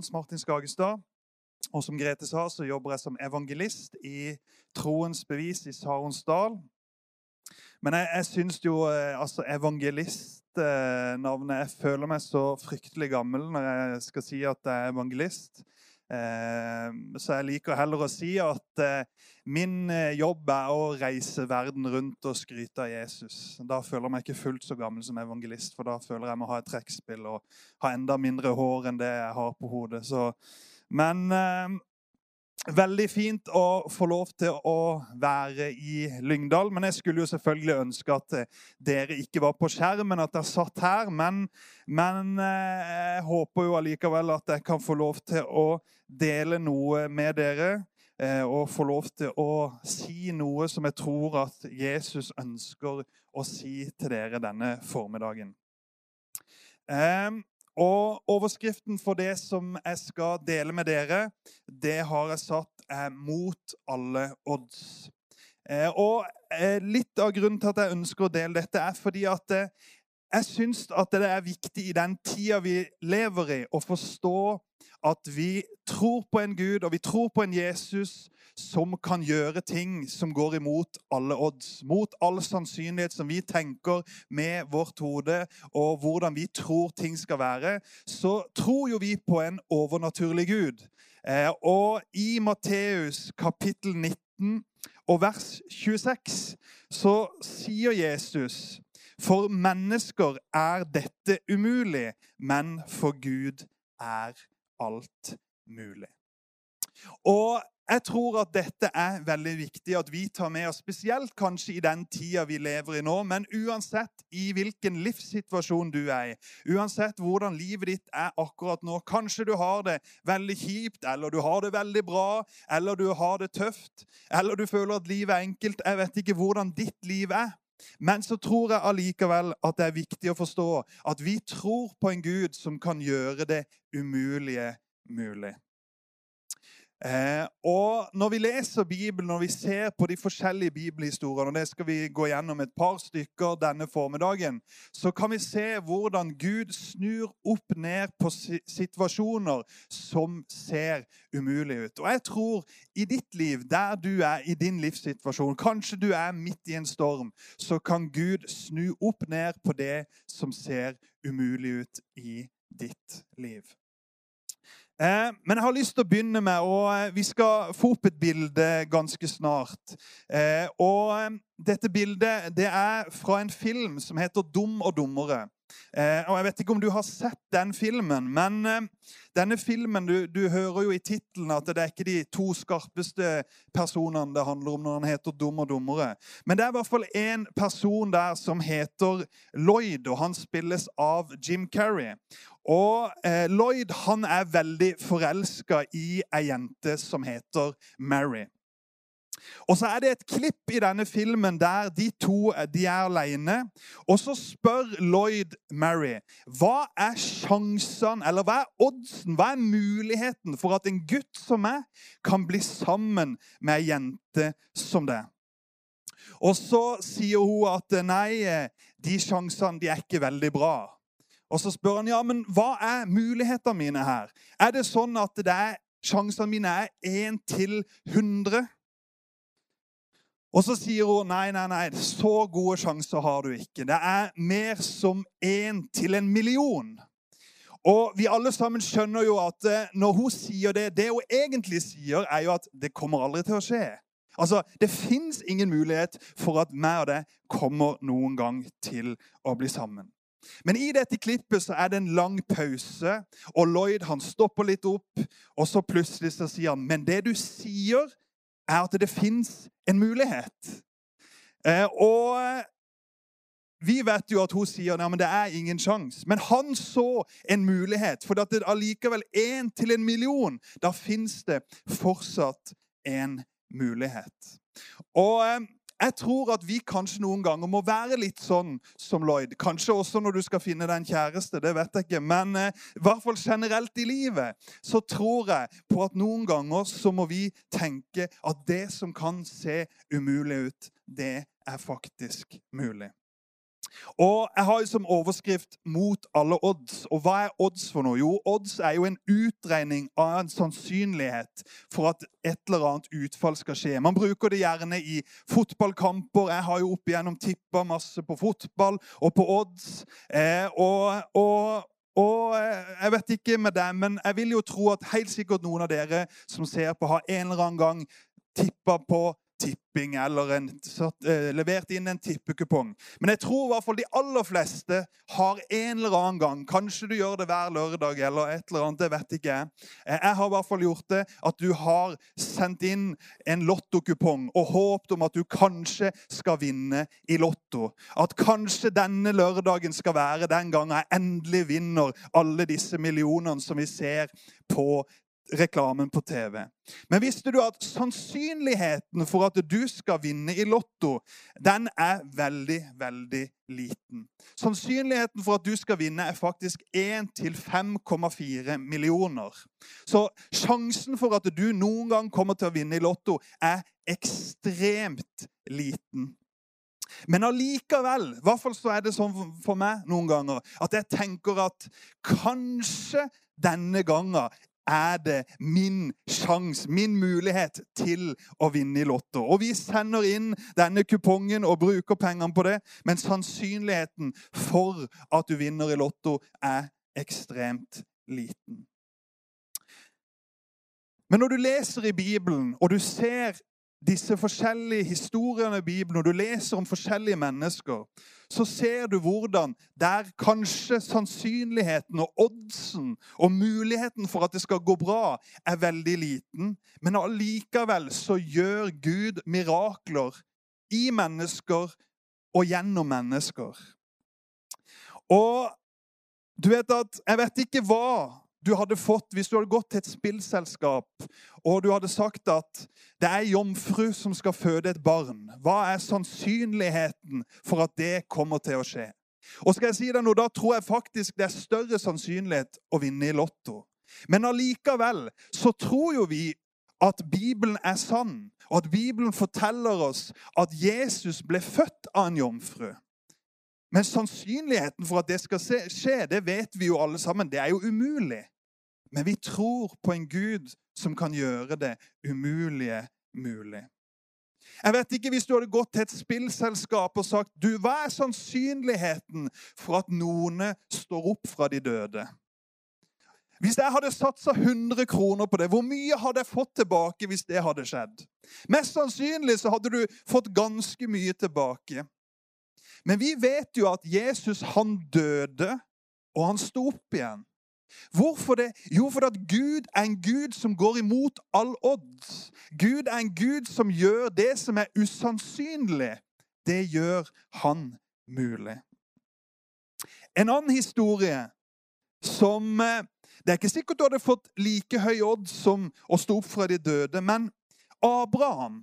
Hans Martin Skagestad. Og som Grete sa, så jobber jeg som evangelist i Troens bevis i Saronsdal. Men jeg, jeg syns jo eh, altså evangelistnavnet Jeg føler meg så fryktelig gammel når jeg skal si at jeg er evangelist. Eh, så jeg liker heller å si at eh, min jobb er å reise verden rundt og skryte av Jesus. Da føler jeg meg ikke fullt så gammel som evangelist, for da føler jeg må ha et trekkspill og ha enda mindre hår enn det jeg har på hodet. Så, men eh, veldig fint å få lov til å være i Lyngdal. Men jeg skulle jo selvfølgelig ønske at dere ikke var på skjermen, at dere satt her. Men, men jeg håper jo allikevel at jeg kan få lov til å dele noe med dere. Og få lov til å si noe som jeg tror at Jesus ønsker å si til dere denne formiddagen. Og Overskriften for det som jeg skal dele med dere, det har jeg satt er 'Mot alle odds'. Og Litt av grunnen til at jeg ønsker å dele dette, er fordi at jeg syns at det er viktig i den tida vi lever i, å forstå at vi tror på en Gud og vi tror på en Jesus som kan gjøre ting som går imot alle odds. Mot all sannsynlighet som vi tenker med vårt hode, og hvordan vi tror ting skal være. Så tror jo vi på en overnaturlig Gud. Eh, og i Matteus kapittel 19 og vers 26 så sier Jesus for mennesker er dette umulig, men for Gud er alt mulig. Og jeg tror at dette er veldig viktig at vi tar med oss, spesielt kanskje i den tida vi lever i nå. Men uansett i hvilken livssituasjon du er i, uansett hvordan livet ditt er akkurat nå Kanskje du har det veldig kjipt, eller du har det veldig bra, eller du har det tøft, eller du føler at livet er enkelt. Jeg vet ikke hvordan ditt liv er. Men så tror jeg allikevel at det er viktig å forstå at vi tror på en Gud som kan gjøre det umulige mulig. Eh, og Når vi leser Bibelen, når vi ser på de forskjellige bibelhistoriene, og det skal vi gå gjennom et par stykker denne formiddagen, så kan vi se hvordan Gud snur opp ned på situasjoner som ser umulige ut. Og jeg tror i ditt liv, der du er i din livssituasjon, kanskje du er midt i en storm, så kan Gud snu opp ned på det som ser umulig ut i ditt liv. Eh, men jeg har lyst til å begynne med og eh, Vi skal få opp et bilde ganske snart. Eh, og Dette bildet det er fra en film som heter 'Dum og dummere'. Og Jeg vet ikke om du har sett den filmen, men denne filmen Du, du hører jo i tittelen at det er ikke de to skarpeste personene det handler om når han heter 'Dum og dummere'. Men det er i hvert fall en person der som heter Lloyd, og han spilles av Jim Carrey. Og eh, Lloyd han er veldig forelska i ei jente som heter Mary. Og så er det et klipp i denne filmen der de to eh, de er alene. Og så spør Lloyd Mary hva er sjansene, eller hva er oddsen, hva er muligheten for at en gutt som meg kan bli sammen med ei jente som det. Og så sier hun at nei, eh, de sjansene de er ikke veldig bra. Og så spør han ja, men hva er mulighetene mine her. Er det sånn at det er, sjansene mine er 1 til 100? Og så sier hun nei, nei, nei, så gode sjanser har du ikke. Det er mer som én til en million. Og vi alle sammen skjønner jo at eh, når hun sier det Det hun egentlig sier, er jo at det kommer aldri til å skje. Altså, Det fins ingen mulighet for at meg og det kommer noen gang til å bli sammen. Men i dette klippet så er det en lang pause, og Lloyd han stopper litt opp. Og så plutselig så sier han, 'Men det du sier, er at det fins en mulighet'. Eh, og vi vet jo at hun sier at det er ingen sjanse. Men han så en mulighet. For at det allikevel én til en million. Da fins det fortsatt en mulighet. Og eh, jeg tror at vi kanskje noen ganger må være litt sånn som Lloyd. Kanskje også når du skal finne deg en kjæreste. det vet jeg ikke. Men eh, i hvert fall generelt i livet så tror jeg på at noen ganger så må vi tenke at det som kan se umulig ut, det er faktisk mulig. Og Jeg har jo som overskrift 'Mot alle odds'. Og hva er odds for noe? Jo, odds er jo en utregning av en sannsynlighet for at et eller annet utfall skal skje. Man bruker det gjerne i fotballkamper. Jeg har jo opp igjennom tippa masse på fotball og på odds. Eh, og, og og eh, jeg vet ikke med det, men jeg vil jo tro at helt sikkert noen av dere som ser på, har en eller annen gang tippa på tipping eller en, satt, eh, levert inn en tippekupong. Men jeg tror i hvert fall de aller fleste har en eller annen gang Kanskje du gjør det hver lørdag eller et eller annet. det vet ikke Jeg eh, Jeg har i hvert fall gjort det at du har sendt inn en lottokupong og håpet om at du kanskje skal vinne i Lotto. At kanskje denne lørdagen skal være den gangen jeg endelig vinner alle disse millionene som vi ser på reklamen på TV. Men visste du at sannsynligheten for at du skal vinne i Lotto, den er veldig, veldig liten. Sannsynligheten for at du skal vinne, er faktisk 1 til 5,4 millioner. Så sjansen for at du noen gang kommer til å vinne i Lotto, er ekstremt liten. Men allikevel, i hvert fall så er det sånn for meg noen ganger, at jeg tenker at kanskje denne gangen er det min sjanse, min mulighet til å vinne i Lotto. Og vi sender inn denne kupongen og bruker pengene på det, men sannsynligheten for at du vinner i Lotto, er ekstremt liten. Men når du leser i Bibelen, og du ser disse forskjellige historiene i Bibelen, når du leser om forskjellige mennesker, så ser du hvordan der kanskje sannsynligheten og oddsen og muligheten for at det skal gå bra, er veldig liten. Men allikevel så gjør Gud mirakler i mennesker og gjennom mennesker. Og du vet at Jeg vet ikke hva du hadde fått hvis du hadde gått til et spillselskap og du hadde sagt at det er jomfru som skal føde et barn. Hva er sannsynligheten for at det kommer til å skje? Og skal jeg si deg noe, Da tror jeg faktisk det er større sannsynlighet å vinne i Lotto. Men allikevel så tror jo vi at Bibelen er sann, og at Bibelen forteller oss at Jesus ble født av en jomfru. Men sannsynligheten for at det skal skje, det vet vi jo alle sammen. Det er jo umulig. Men vi tror på en Gud som kan gjøre det umulige mulig. Jeg vet ikke Hvis du hadde gått til et spillselskap og sagt du, hva er sannsynligheten for at noen står opp fra de døde? Hvis jeg hadde satsa 100 kroner på det, hvor mye hadde jeg fått tilbake hvis det hadde skjedd? Mest sannsynlig så hadde du fått ganske mye tilbake. Men vi vet jo at Jesus han døde, og han sto opp igjen. Hvorfor det? Jo, fordi at Gud er en Gud som går imot all odds. Gud er en Gud som gjør det som er usannsynlig. Det gjør han mulig. En annen historie som eh, Det er ikke sikkert du hadde fått like høy odds som å stå opp fra de døde, men Abraham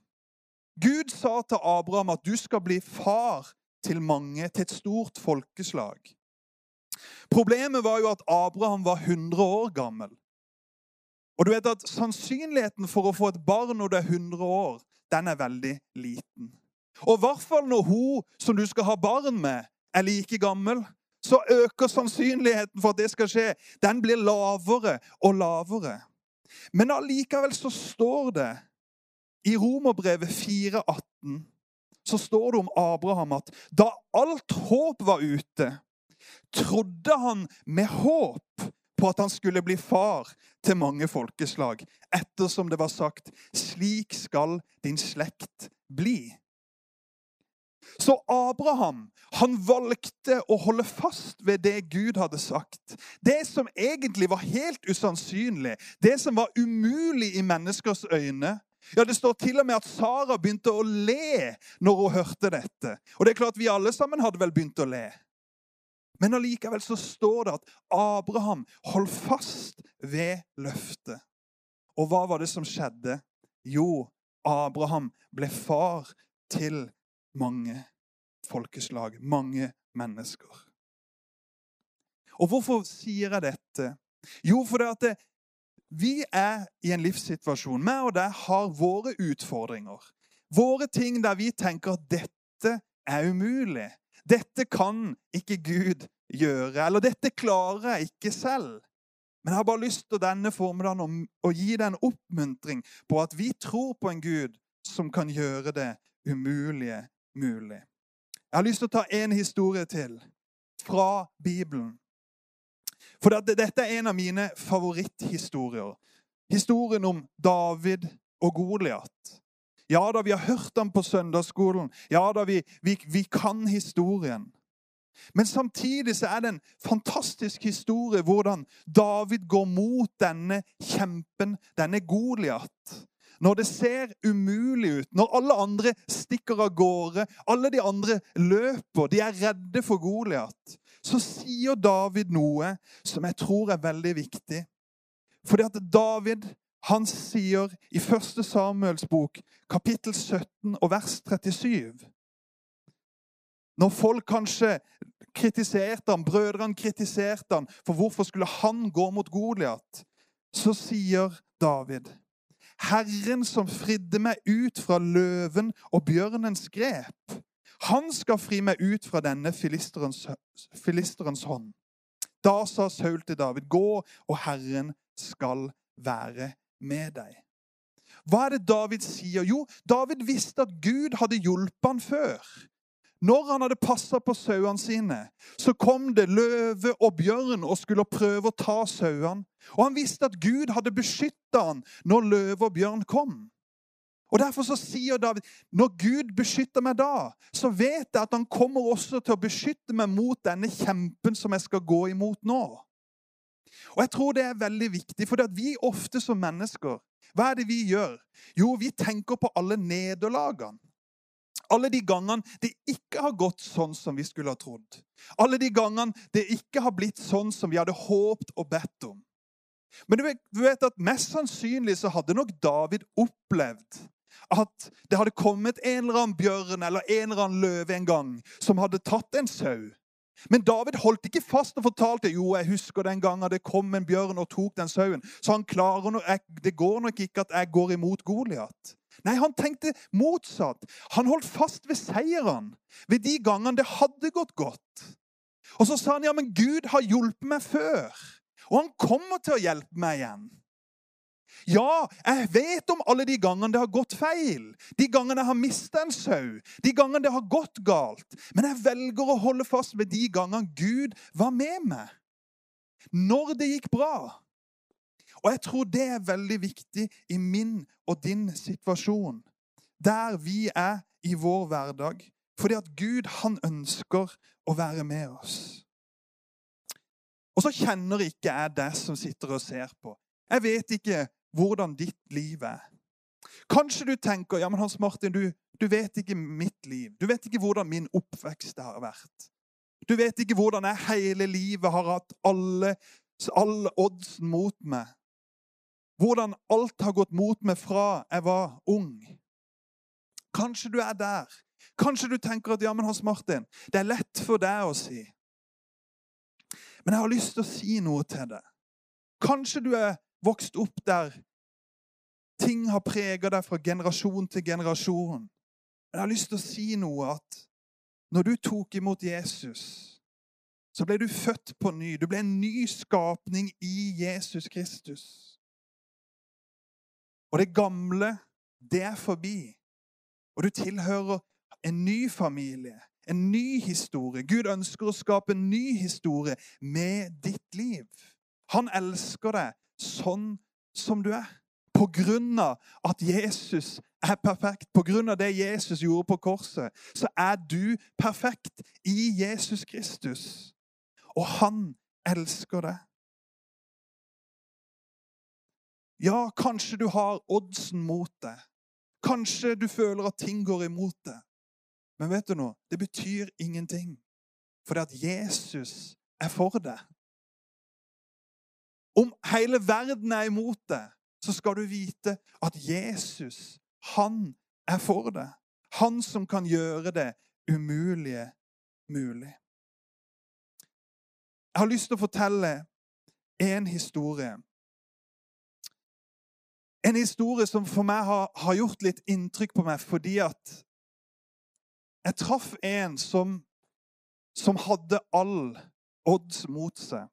Gud sa til Abraham at du skal bli far til mange, til et stort folkeslag. Problemet var jo at Abraham var 100 år gammel. Og du vet at Sannsynligheten for å få et barn når du er 100 år, den er veldig liten. Og i hvert fall når hun som du skal ha barn med, er like gammel, så øker sannsynligheten for at det skal skje. Den blir lavere og lavere. Men allikevel så står det i Romerbrevet 4,18 så står det om Abraham at da alt håp var ute, trodde han med håp på at han skulle bli far til mange folkeslag, ettersom det var sagt 'slik skal din slekt bli'. Så Abraham han valgte å holde fast ved det Gud hadde sagt. Det som egentlig var helt usannsynlig, det som var umulig i menneskers øyne, ja, Det står til og med at Sara begynte å le når hun hørte dette. Og det er klart Vi alle sammen hadde vel begynt å le. Men allikevel så står det at Abraham holdt fast ved løftet. Og hva var det som skjedde? Jo, Abraham ble far til mange folkeslag, mange mennesker. Og hvorfor sier jeg dette? Jo, for det at det, vi er i en livssituasjon. Vi og deg har våre utfordringer. Våre ting der vi tenker at dette er umulig. Dette kan ikke Gud gjøre, eller dette klarer jeg ikke selv. Men jeg har bare lyst til denne formiddagen å gi deg en oppmuntring på at vi tror på en Gud som kan gjøre det umulige mulig. Jeg har lyst til å ta en historie til fra Bibelen. For dette er en av mine favoritthistorier. Historien om David og Goliat. Ja da, vi har hørt ham på søndagsskolen. Ja da, vi, vi, vi kan historien. Men samtidig så er det en fantastisk historie hvordan David går mot denne kjempen, denne Goliat. Når det ser umulig ut, når alle andre stikker av gårde, alle de andre løper, de er redde for Goliat, så sier David noe som jeg tror er veldig viktig. Fordi at David han sier i 1. Samuels bok, kapittel 17 og vers 37 når folk kanskje kritiserte ham, brødrene kritiserte ham for hvorfor skulle han gå mot Goliat, så sier David Herren som fridde meg ut fra løven og bjørnens grep, han skal fri meg ut fra denne filisterens, filisterens hånd. Da sa Saul til David, gå, og Herren skal være med deg. Hva er det David sier? Jo, David visste at Gud hadde hjulpet han før. Når han hadde passa på sauene sine, så kom det løve og bjørn og skulle prøve å ta sauene. Og han visste at Gud hadde beskytta han når løve og bjørn kom. Og Derfor så sier David når Gud beskytter meg da, så vet jeg at han kommer også til å beskytte meg mot denne kjempen som jeg skal gå imot nå. Og Jeg tror det er veldig viktig, for vi ofte som mennesker, hva er det vi gjør? Jo, vi tenker på alle nederlagene. Alle de gangene det ikke har gått sånn som vi skulle ha trodd. Alle de gangene det ikke har blitt sånn som vi hadde håpt og bedt om. Men du vet at mest sannsynlig så hadde nok David opplevd at det hadde kommet en eller annen bjørn eller en eller annen løve en gang som hadde tatt en sau. Men David holdt ikke fast og fortalte jo, jeg husker den gangen det kom en bjørn og tok den sauen. Så han klarer no, det går nok ikke at jeg går imot Goliat. Nei, han tenkte motsatt. Han holdt fast ved seieren ved de gangene det hadde gått godt. Og så sa han ja, men Gud har hjulpet meg før, og han kommer til å hjelpe meg igjen. Ja, jeg vet om alle de gangene det har gått feil, de gangene jeg har mista en sau, de gangene det har gått galt. Men jeg velger å holde fast ved de gangene Gud var med meg. Når det gikk bra. Og jeg tror det er veldig viktig i min og din situasjon. Der vi er i vår hverdag. Fordi at Gud, han ønsker å være med oss. Og så kjenner ikke jeg deg som sitter og ser på. Jeg vet ikke hvordan ditt liv er. Kanskje du tenker ja, men Hans Martin, du, du vet ikke mitt liv. Du vet ikke hvordan min oppvekst har vært. Du vet ikke hvordan jeg hele livet har hatt alle, alle oddsen mot meg. Hvordan alt har gått mot meg fra jeg var ung. Kanskje du er der. Kanskje du tenker at ja, men Hans Martin, det er lett for deg å si. Men jeg har lyst til å si noe til deg. Kanskje du er vokst opp der ting har preget deg fra generasjon til generasjon. Men jeg har lyst til å si noe at når du tok imot Jesus, så ble du født på ny. Du ble en ny skapning i Jesus Kristus. Og det gamle, det er forbi. Og du tilhører en ny familie, en ny historie. Gud ønsker å skape en ny historie med ditt liv. Han elsker deg sånn som du er. På grunn av at Jesus er perfekt, på grunn av det Jesus gjorde på korset, så er du perfekt i Jesus Kristus. Og han elsker deg. Ja, kanskje du har oddsen mot deg. Kanskje du føler at ting går imot deg. Men vet du noe? Det betyr ingenting. For det at Jesus er for deg. Om hele verden er imot deg, så skal du vite at Jesus, han er for deg. Han som kan gjøre det umulige mulig. Jeg har lyst til å fortelle en historie en historie som for meg har, har, gjort litt inntrykk på meg fordi at jeg traff en som som hadde all odds mot seg.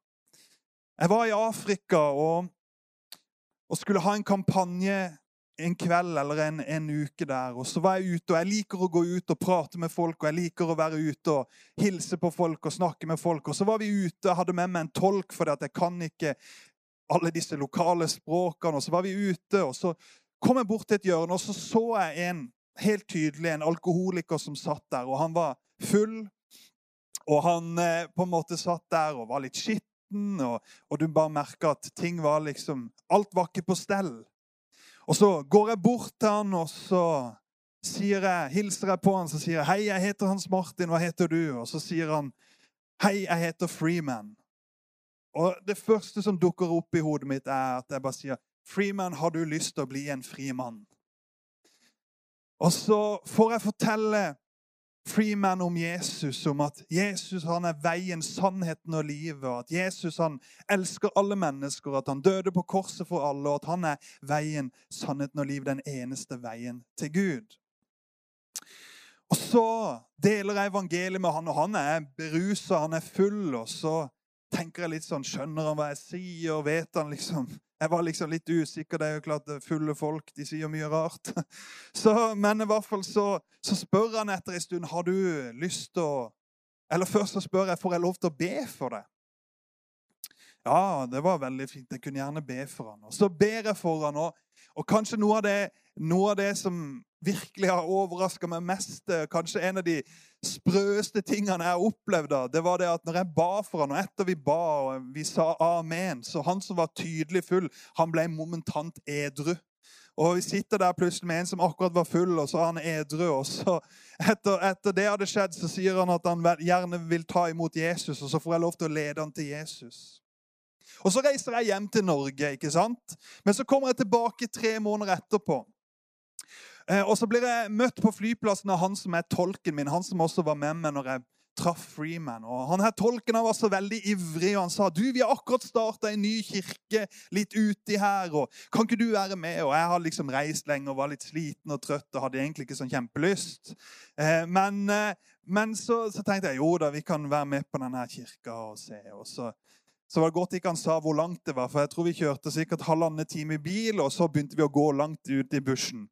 Jeg var i Afrika og, og skulle ha en kampanje en kveld eller en, en, uke der. Og så var jeg ute, og jeg liker å gå ut og prate med folk, og jeg liker å være ute og hilse på folk og snakke med folk. Og så var vi ute, og hadde med meg en tolk, for jeg kan ikke alle disse lokale språkene. Og så var vi ute, og så kom jeg bort til et hjørne, og så så jeg en helt tydelig en alkoholiker som satt der. Og han var full, og han eh, på en måte satt der og var litt skitten. Og, og du bare merker at ting var liksom Alt var ikke på stell. Og så går jeg bort til han, og så sier jeg, hilser jeg på han, så sier jeg 'Hei, jeg heter Hans Martin. Hva heter du?' Og så sier han 'Hei, jeg heter Freeman'. Og det første som dukker opp i hodet mitt, er at jeg bare sier 'Freeman, har du lyst til å bli en fri mann?' Og så får jeg fortelle Freeman om Jesus, om at Jesus han er veien, sannheten og livet. og At Jesus han elsker alle mennesker, at han døde på korset for alle, og at han er veien, sannheten og livet, den eneste veien til Gud. Og Så deler jeg evangeliet med han, og han er berusa, han er full. Og så tenker jeg litt sånn Skjønner han hva jeg sier? Vet han liksom jeg var liksom litt usikker. Det er jo klart fulle folk de sier mye rart. Så, men i hvert fall så, så spør han etter en stund har du lyst til å Eller først så spør jeg får jeg lov til å be for deg. Ja, det var veldig fint. Jeg kunne gjerne be for han. Og så ber jeg for han, og, og kanskje noe av, det, noe av det som virkelig har overraska meg mest, kanskje en av de sprøeste tingene jeg opplevde, det var det at når jeg ba for han, og etter vi ba og vi sa amen, så han som var tydelig full, han ble momentant edru. Og Vi sitter der plutselig med en som akkurat var full, og så er han edru. og så etter, etter, det hadde skjedd, så sier han at han gjerne vil ta imot Jesus, og så får jeg lov til å lede han til Jesus. Og Så reiser jeg hjem til Norge, ikke sant? men så kommer jeg tilbake tre måneder etterpå. Eh, og så blir jeg møtt på flyplassen av han som er tolken min, han som også var med meg når jeg traff Freeman. Og han her Tolken var så veldig ivrig, og han sa du, vi har akkurat starta en ny kirke litt uti her. og Kan ikke du være med? Og Jeg har liksom reist lenge og var litt sliten og trøtt og hadde egentlig ikke sånn kjempelyst. Eh, men, eh, men så, så, tenkte jeg jo da, vi kan være med på denne kirka og se. og så så var det godt ikke han sa hvor langt det var, for jeg tror vi kjørte sikkert halvannen time i bil, og så begynte vi å gå langt ut i bushen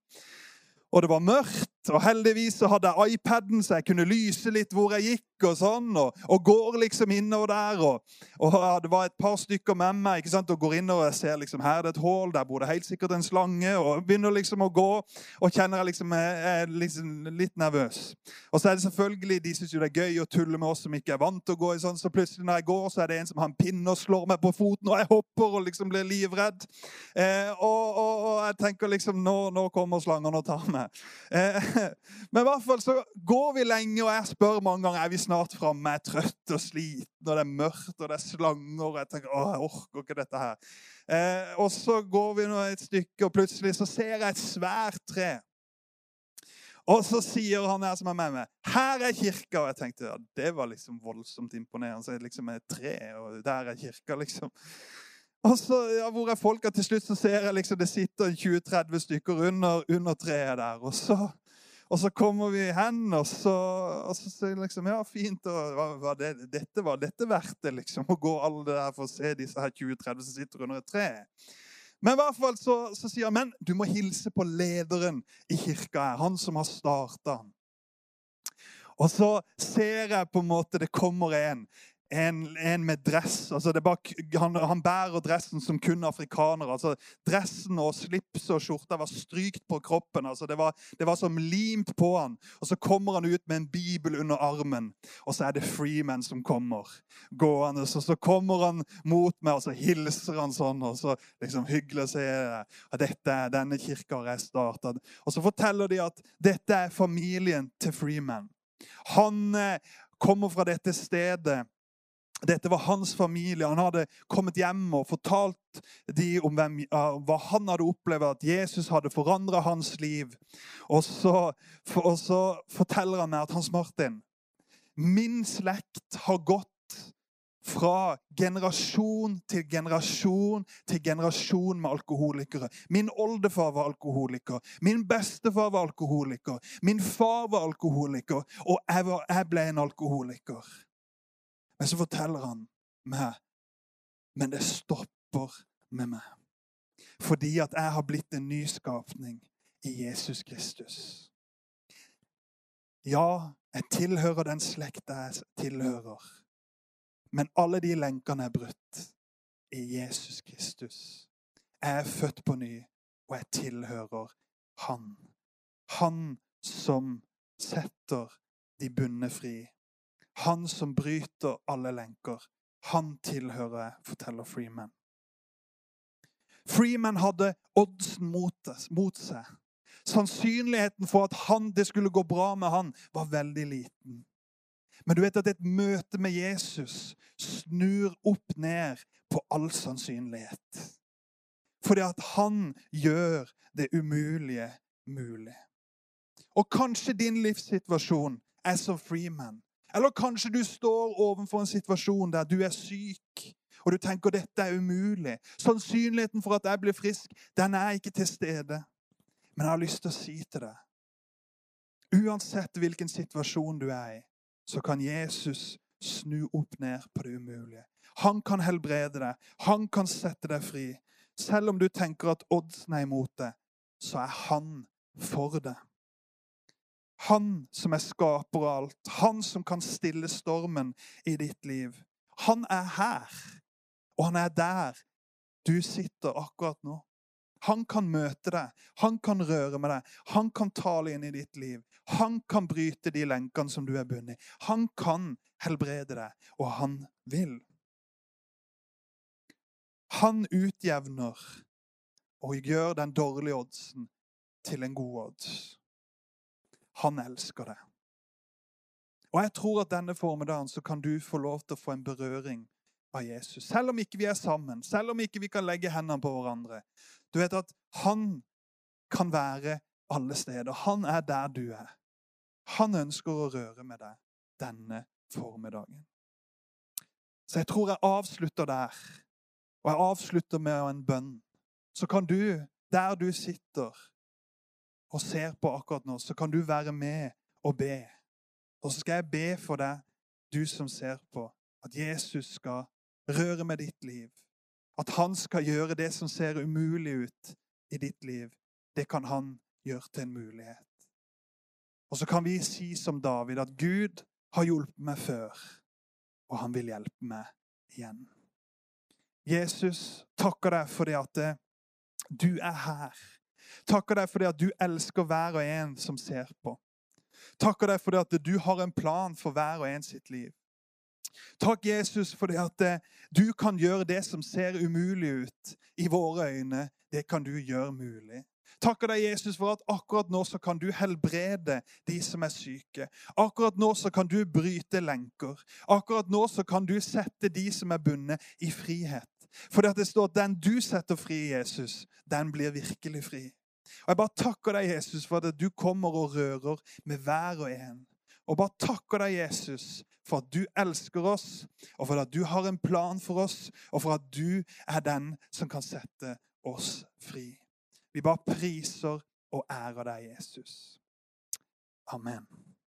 og det var mørkt. Og heldigvis så hadde jeg iPaden, så jeg kunne lyse litt hvor jeg gikk. Og sånn, og, og går liksom innover der. Og, og, det var et par stykker med meg ikke sant, og går inn og ser liksom her er det et hull. Der bor det helt sikkert en slange. Og begynner liksom å gå, og kjenner jeg liksom jeg er liksom litt nervøs. Og så er det selvfølgelig, De syns jo det er gøy å tulle med oss som ikke er vant til å gå i sånn. Så plutselig når jeg går, så er det en som har en pinne og slår meg på foten, og jeg hopper og liksom blir livredd. Eh, og, og, jeg tenker liksom nå, nå kommer slangen og tar meg. Eh, men i hvert fall så går vi lenge, og jeg spør mange ganger er vi snart framme. Jeg er trøtt og sliten, og det er mørkt, og det er slanger. og Jeg tenker, å, jeg orker ikke dette her. Eh, og så går vi nå et stykke, og plutselig så ser jeg et svært tre. Og så sier han her som er med meg, 'Her er kirka.' Og jeg tenkte ja, det var liksom voldsomt imponerende. Så liksom et tre, og der er kirka, liksom. Og så, ja, Hvor er folka? Til slutt så ser jeg liksom det sitter 20-30 stykker under, under, treet der. Og så, og så kommer vi hen, og så, og så jeg liksom Ja, fint. og hva, hva det, dette Var dette verdt det, liksom? Å gå alle det der for å se disse her 20-30 som sitter under et tre? Men i hvert fall så, så sier han men du må hilse på lederen i kirka her. Han som har starta. Og så ser jeg på en måte det kommer en en, en, med dress. Altså bare, han, han, bærer dressen som kun afrikanere. Altså, dressen og slipset og skjorta var strykt på kroppen. Altså, det, var, det, var, som limt på han. Og Så kommer han ut med en bibel under armen, og så er det Freeman som kommer gående. Så, så kommer han mot meg, og så hilser han sånn. og så liksom Hyggelig å se at dette, denne kirka har jeg starta. Og så forteller de at dette er familien til Freeman. Han eh, kommer fra dette stedet dette var hans familie. Han hadde kommet hjem og fortalt dem om hvem, hva han hadde opplevd, at Jesus hadde forandra hans liv. Og så, og så, forteller han meg at Hans Martin, min slekt har gått fra generasjon til generasjon til generasjon med alkoholikere. Min oldefar var alkoholiker. Min bestefar var alkoholiker. Min far var alkoholiker. Og jeg, var, jeg ble en alkoholiker. Men så forteller han meg Men det stopper med meg. Fordi at jeg har blitt en ny skapning i Jesus Kristus. Ja, jeg tilhører den slekta jeg tilhører. Men alle de lenkene er brutt i Jesus Kristus. Jeg er født på ny, og jeg tilhører Han. Han som setter de bundne fri. Han som bryter alle lenker. Han tilhører forteller Freeman. Freeman hadde oddsen mot seg. Sannsynligheten for at han, det skulle gå bra med han, var veldig liten. Men du vet at et møte med Jesus snur opp ned på all sannsynlighet. Fordi at han gjør det umulige mulig. Og kanskje din livssituasjon er som Freeman. Eller kanskje du står overfor en situasjon der du er syk, og du tenker dette er umulig. Sannsynligheten for at jeg blir frisk, den er ikke til stede. Men jeg har lyst til å si til deg Uansett hvilken situasjon du er i, så kan Jesus snu opp ned på det umulige. Han kan helbrede deg. Han kan sette deg fri. Selv om du tenker at oddsen er imot deg, så er han for deg. Han som er skaper av alt, han som kan stille stormen i ditt liv. Han er her, og han er der du sitter akkurat nå. Han kan møte deg, han kan røre med deg, han kan tale inn i ditt liv. Han kan bryte de lenkene som du er bundet i. Han kan helbrede deg, og han vil. Han utjevner og gjør den dårlige oddsen til en god odds. Han elsker deg. Og jeg tror at denne formiddagen så kan du få lov til å få en berøring av Jesus. Selv om ikke vi er sammen, selv om ikke vi kan legge hendene på hverandre. Du vet at han kan være alle steder. Han er der du er. Han ønsker å røre med deg denne formiddagen. Så jeg tror jeg avslutter der. Og jeg avslutter med en bønn. Så kan du, der du sitter, og ser på akkurat nå, så kan du være med og be. Og så skal jeg be for deg, du som ser på, at Jesus skal røre med ditt liv. At han skal gjøre det som ser umulig ut i ditt liv. Det kan han gjøre til en mulighet. Og så kan vi si som David at Gud har hjulpet meg før, og han vil hjelpe meg igjen. Jesus takker deg for det at du er her. Takker deg for det at du elsker hver og en som ser på. Takker deg for det at du har en plan for hver og en sitt liv. Takk, Jesus, for det at eh, du kan gjøre det som ser umulig ut i våre øyne. Det kan du gjøre mulig. Takker deg, Jesus, for at akkurat nå så kan du helbrede de som er syke. Akkurat nå så kan du bryte lenker. Akkurat nå så kan du sette de som er bundet, i frihet. For det står at den du setter fri, Jesus, den blir virkelig fri. Og Jeg bare takker deg, Jesus, for at du kommer og rører med hver og en. Og bare takker deg, Jesus, for at du elsker oss, og for at du har en plan for oss, og for at du er den som kan sette oss fri. Vi bare priser og ærer deg, Jesus. Amen.